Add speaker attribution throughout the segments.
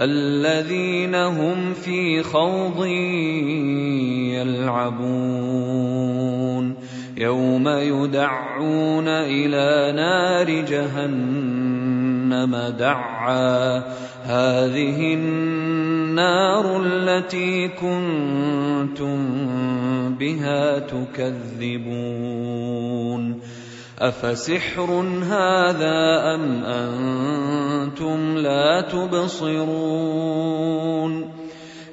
Speaker 1: الذين هم في خوض يلعبون. يوم يدعون إلى نار جهنم دعا. هذه النار التي كنتم بها تكذبون. افسحر هذا ام أنتم لا تبصرون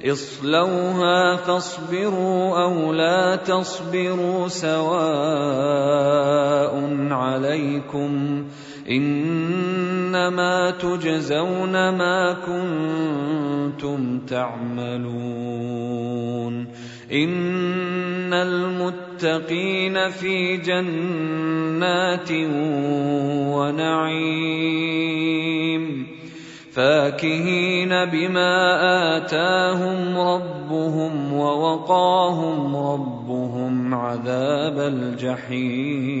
Speaker 1: اصلوها فاصبروا أو لا تصبروا سواء عليكم إنما تجزون ما كنتم تعملون. إن المتقين في جنات ونعيم. فاكهين بما آتاهم ربهم ووقاهم ربهم عذاب الجحيم.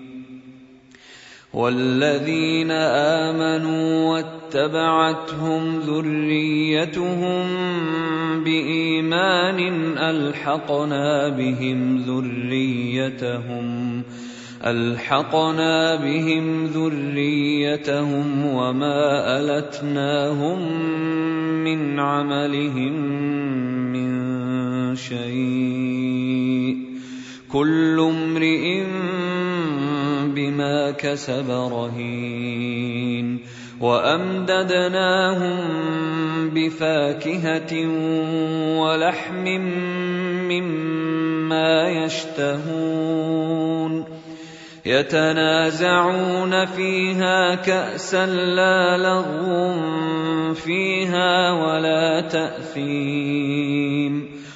Speaker 1: والذين آمنوا واتبعتهم ذريتهم بإيمان ألحقنا بهم ذريتهم ألحقنا بهم ذريتهم وما ألتناهم من عملهم من شيء. كل امرئ كسب رهين وأمددناهم بفاكهة ولحم مما يشتهون يتنازعون فيها كأسا لا لغو فيها ولا تأثيم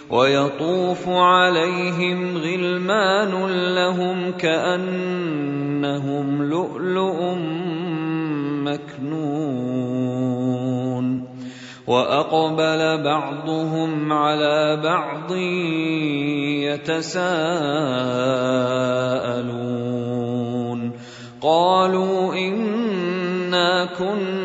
Speaker 1: ويطوف عليهم غلمان لهم كأنهم لؤلؤ مكنون. وأقبل بعضهم على بعض يتساءلون. قالوا إنا كنا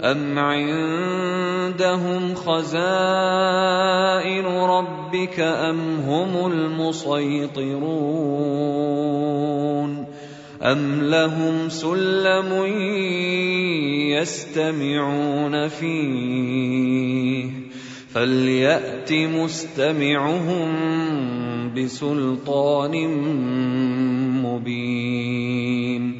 Speaker 1: أم عندهم خزائن ربك أم هم المسيطرون أم لهم سلم يستمعون فيه فليأت مستمعهم بسلطان مبين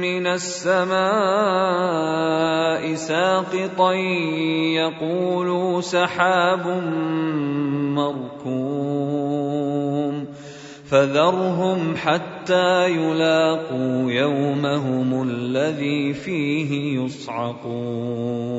Speaker 1: من السماء ساقطا يقولوا سحاب مركوم فذرهم حتى يلاقوا يومهم الذي فيه يصعقون